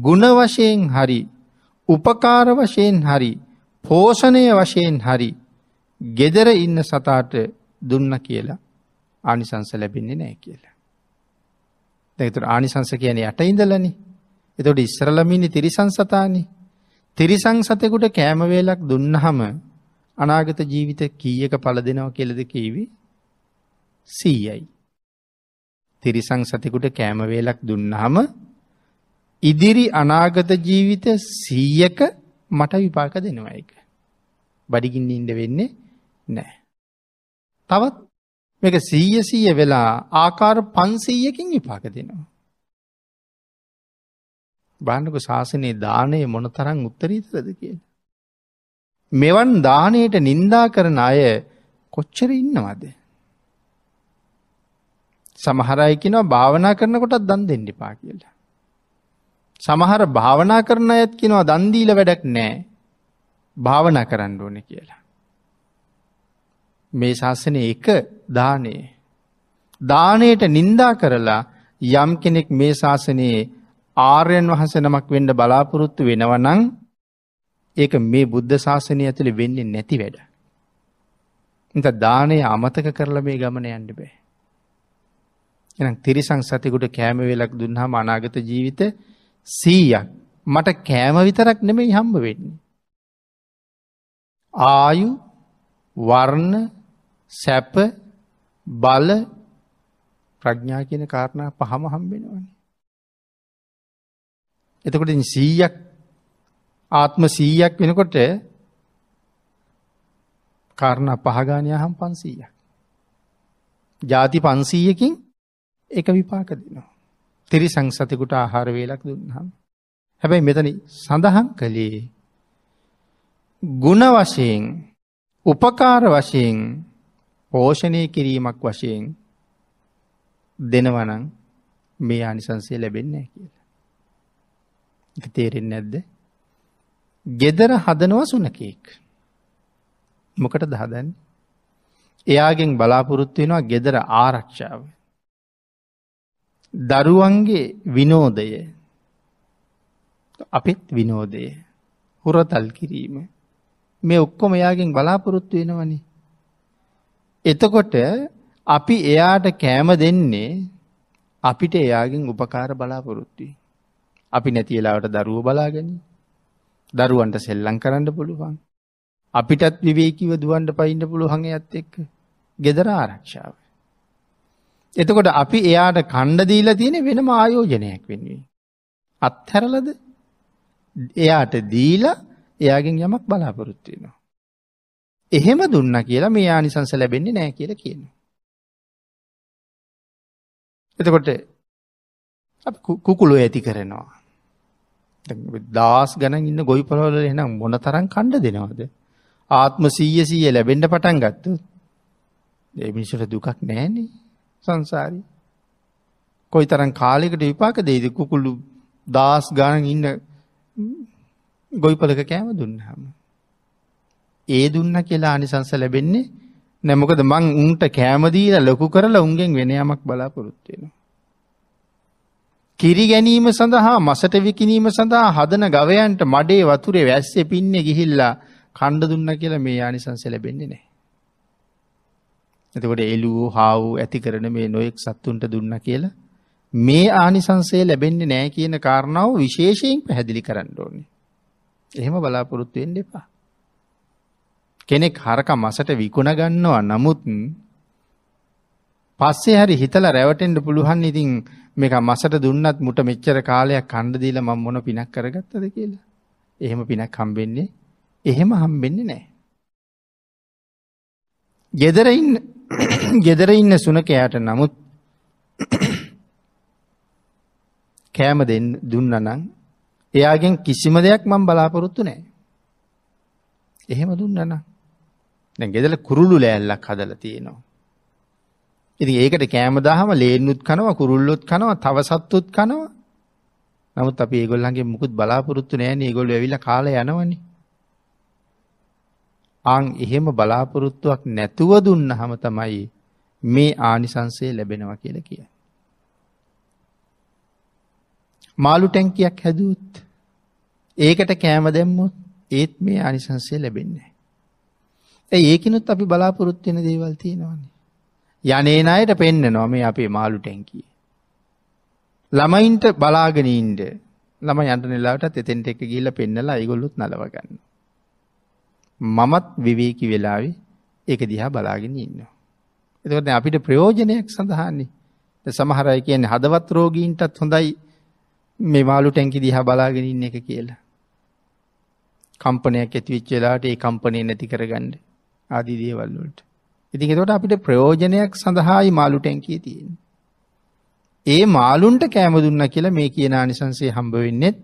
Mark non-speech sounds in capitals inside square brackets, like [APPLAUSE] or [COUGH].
ගුණ වශයෙන් හරි උපකාර වශයෙන් හරි පෝෂණය වශයෙන් හරි ගෙදර ඉන්න සතාට දුන්න කියලා ආනිසංස ලැබෙන්නේ නෑ කියලා. දැතුර ආනිසංස කියන යට ඉඳලනි එතොට ඉස්සරලමිනි තිරිසං සතානි තිරිසං සතෙකුට කෑමවේලක් දුන්නහම අනාගත ජීවිත කීයක පල දෙනව කෙලද කීවි සීයයි. තිරිසං සතෙකුට කෑමවේලක් දුන්නහම ඉදිරි අනාගත ජීවිත සීයක මට විපාක දෙනවා එක. බඩිගින්න ඉන්ඩ වෙන්නේ නෑ. තවත් මේක සීය සීය වෙලා ආකාර පන්සීයකින් විපාක දෙනවා. බාණ්ඩක ශාසනයේ දානය මොන තරං උත්තරීතරද කිය. මෙවන් දානයට නින්දා කරන අය කොච්චර ඉන්නවද. සමහරයකිනවා භාවනා කරනකොටත් දන් දෙන්න පා කියලා. සමහර භාවනා කරන ඇත් කෙනවා දන්දීල වැඩක් නෑ භාවනා කරන්න ඕන කියලා. මේ ශාසනය එක දානයේ. දානයට නින්දා කරලා යම් කෙනෙක් මේ ශාසනයේ ආර්යන් වහස නමක් වෙන්ඩ බලාපොරොත්තු වෙනවනං ඒක මේ බුද්ධ ශාසනය ඇතුළි වෙන්නේ නැති වැඩ. එත දානය අමතක කරලා මේ ගමන යන්න බෑ. එනම් තිරිසං සතිකුට කෑම වෙලක් දුන්හම අනාගත ජීවිත සීයක් මට කෑම විතරක් නෙමෙයි හම්බ වෙන්නේ. ආයු වර්ණ සැප බල ප්‍රඥා කියන කාරණා පහම හම්බෙනවන. එතකොට සීයක් ආත්ම සීයක් වෙනකොට කාරණ පහගානය හම් පන්සීයක්. ජාති පන්සීයකින් එක විපාක දෙනවා. තිරි සංසතකුට ආහාර වේලක් දුන්නම්. හැබැයි මෙතන සඳහන් කළේ ගුණ වශයෙන් උපකාර වශයෙන් පෝෂණය කිරීමක් වශයෙන් දෙනවනං මේ ආනිසන්සේ ලැබෙන්නේ කියලා. තේරෙන් නැද්ද. ගෙදර හදනවා සුනකෙක්. මොකට දහදන්. එයාගෙන් බලාපොරොත්තු වෙනවා ගෙදර ආරක්ෂාව. දරුවන්ගේ විනෝදය අපිත් විනෝදය හුරතල් කිරීම මේ ඔක්කොම එයාගෙන් බලාපොරොත්තු වෙනවනි. එතකොට අපි එයාට කෑම දෙන්නේ අපිට එයාගෙන් උපකාර බලාපොරොත්තුයි. අපි නැතිලාවට දරුව බලාගනි දරුවන්ට සෙල්ලං කරන්න පුළුවන්. අපිටත් විවේකිව දුවන්ට පයින්ට පුළුවන් ඇත් එක්ක ගෙදර ආරක්ෂාව. එතකොට අපි එයාට කණ්ඩ දීලා තියෙන වෙනම ආයෝජනයක් වෙන්නේ. අත්හැරලද එයාට දීලා එයාගෙන් යමක් බලාපොරොත්තියනවා. එහෙම දුන්න කියලා මේ ආනිසංස ලැබෙන්නේ නෑ කියලා කියන. එතකොට කුකුලු ඇති කරනවා. දස් ගන ඉන්න ගොයි පොලවල එනම් මොන තරම් කණ්ඩ දෙනවද. ආත්ම සීය සීය ලැබෙන්ඩ පටන් ගත්තු. එමිනිසට දුකක් නෑනේ. සංසාරි. කොයි තරන් කාලෙකට විපාක දේද කුකුල්ලු දස් ගාන ඉන්න ගොයිපලක කෑම දුන්නහම. ඒ දුන්න කියලා අනිසංස ලැබෙන්නේ නැමොකද මං උන්ට කෑමදීල ලොකු කරලා උන්ගෙන් වෙනයමක් බලාපොරොත්වෙන. කිරි ගැනීම සඳහා මසට විකිනීම සඳහා හදන ගවයන්ට මඩේ වතුරේ වැස්සේ පින්න ගිහිල්ලා කණ්ඩ දුන්න කියලා මේ ආනිසංස ලැබෙන්නේ නෑ. එතකොට එලූ හාව් ඇති කරන මේ නොයෙක් සත්තුන්ට දුන්න කියලා මේ ආනිසංසය ලැබෙන්නේ නෑ කියන කාරණාව විශේෂයෙන් පැහැදිලි කරන්න ඕනේ. එහෙම බලාපොරොත්තුවෙන් දෙපා. කෙනෙක් හරක මසට විකුණ ගන්නවා නමුත් පස්සේ හරි හිතල රැවටෙන්ට පුළුවන් ඉතින් මේක මසට දුන්නත් මුට මෙච්චර කාලයක් කණ්ඩදීල මං මොන පිනක් කරගත්තද කියලා. එහෙම පිනක් හම්බෙන්නේ එහෙම හම්බෙන්නේ නෑ. ගෙදර ඉන්න [COUGHS] ගෙදර ඉන්න සුනකයාට නමුත් [COUGHS] කෑම දෙන්න දුන්න නං එයාගෙන් කිසිම දෙයක් මං බලාපොරොත්තු නෑ. එහෙම දුන්නන දැ ගෙදල කුරුල්ලු ලෑල්ලක් හදල තියෙනවා. ඉති ඒකට කෑම දහම ලේනුත් කනව කුරුල්ලොත් කනවා තව සත්තුත් කනවා නමුත් අප ඒගොල්ලන්ගේ මුකුත් බලාපොරොත්තු නෑන ඒගොල්ල ඇවිල කාල යනවනි. අං එහෙම බලාපොරොත්තුවක් නැතුව දුන්න හම තමයි මේ ආනිසන්සේ ලැබෙනවා කියල කිය. මාළු ටැංකියක් හැදුවත් ඒකට කෑම දැම්මොත් ඒත් මේ අනිසංසය ලැබෙන්නේ. ඇ ඒකනුත් අපි බලාපොරොත්වෙන දේවල් තියෙනවාන්නේ. යනේන අයට පෙන්න්න නොම අපේ මාළු ටැංකිය. ළමයින්ට බලාගෙනීන්ට ළම යන්ට නිලාට එතෙන්ට එක ගිල්ල පෙන්නලා ඉගොල්ලුත් නලවගන්න. මමත් විවේකි වෙලාවි ඒක දිහා බලාගෙන ඉන්න. එතකට අපිට ප්‍රයෝජනයක් සඳහන්නේ සමහරයි කියන්නේ හදවත් රෝගීන්ටත් හොඳයි මේ මාළු ටැන්කි දිහා බලාගෙන ඉන්න එක කියලා. කම්පනයක් ඇතිවිච්චලාට ඒ කම්පනය නැති කරගන්න ආදී දේවල්වලට. ඉතින් එතකොට අපිට ප්‍රයෝජනයක් සඳහායි මාළු ටැන්කිය තියෙන. ඒ මාළුන්ට කෑම දුන්න කියලා මේ කියන ආනිසන්සේ හම්බ වෙන්නෙත්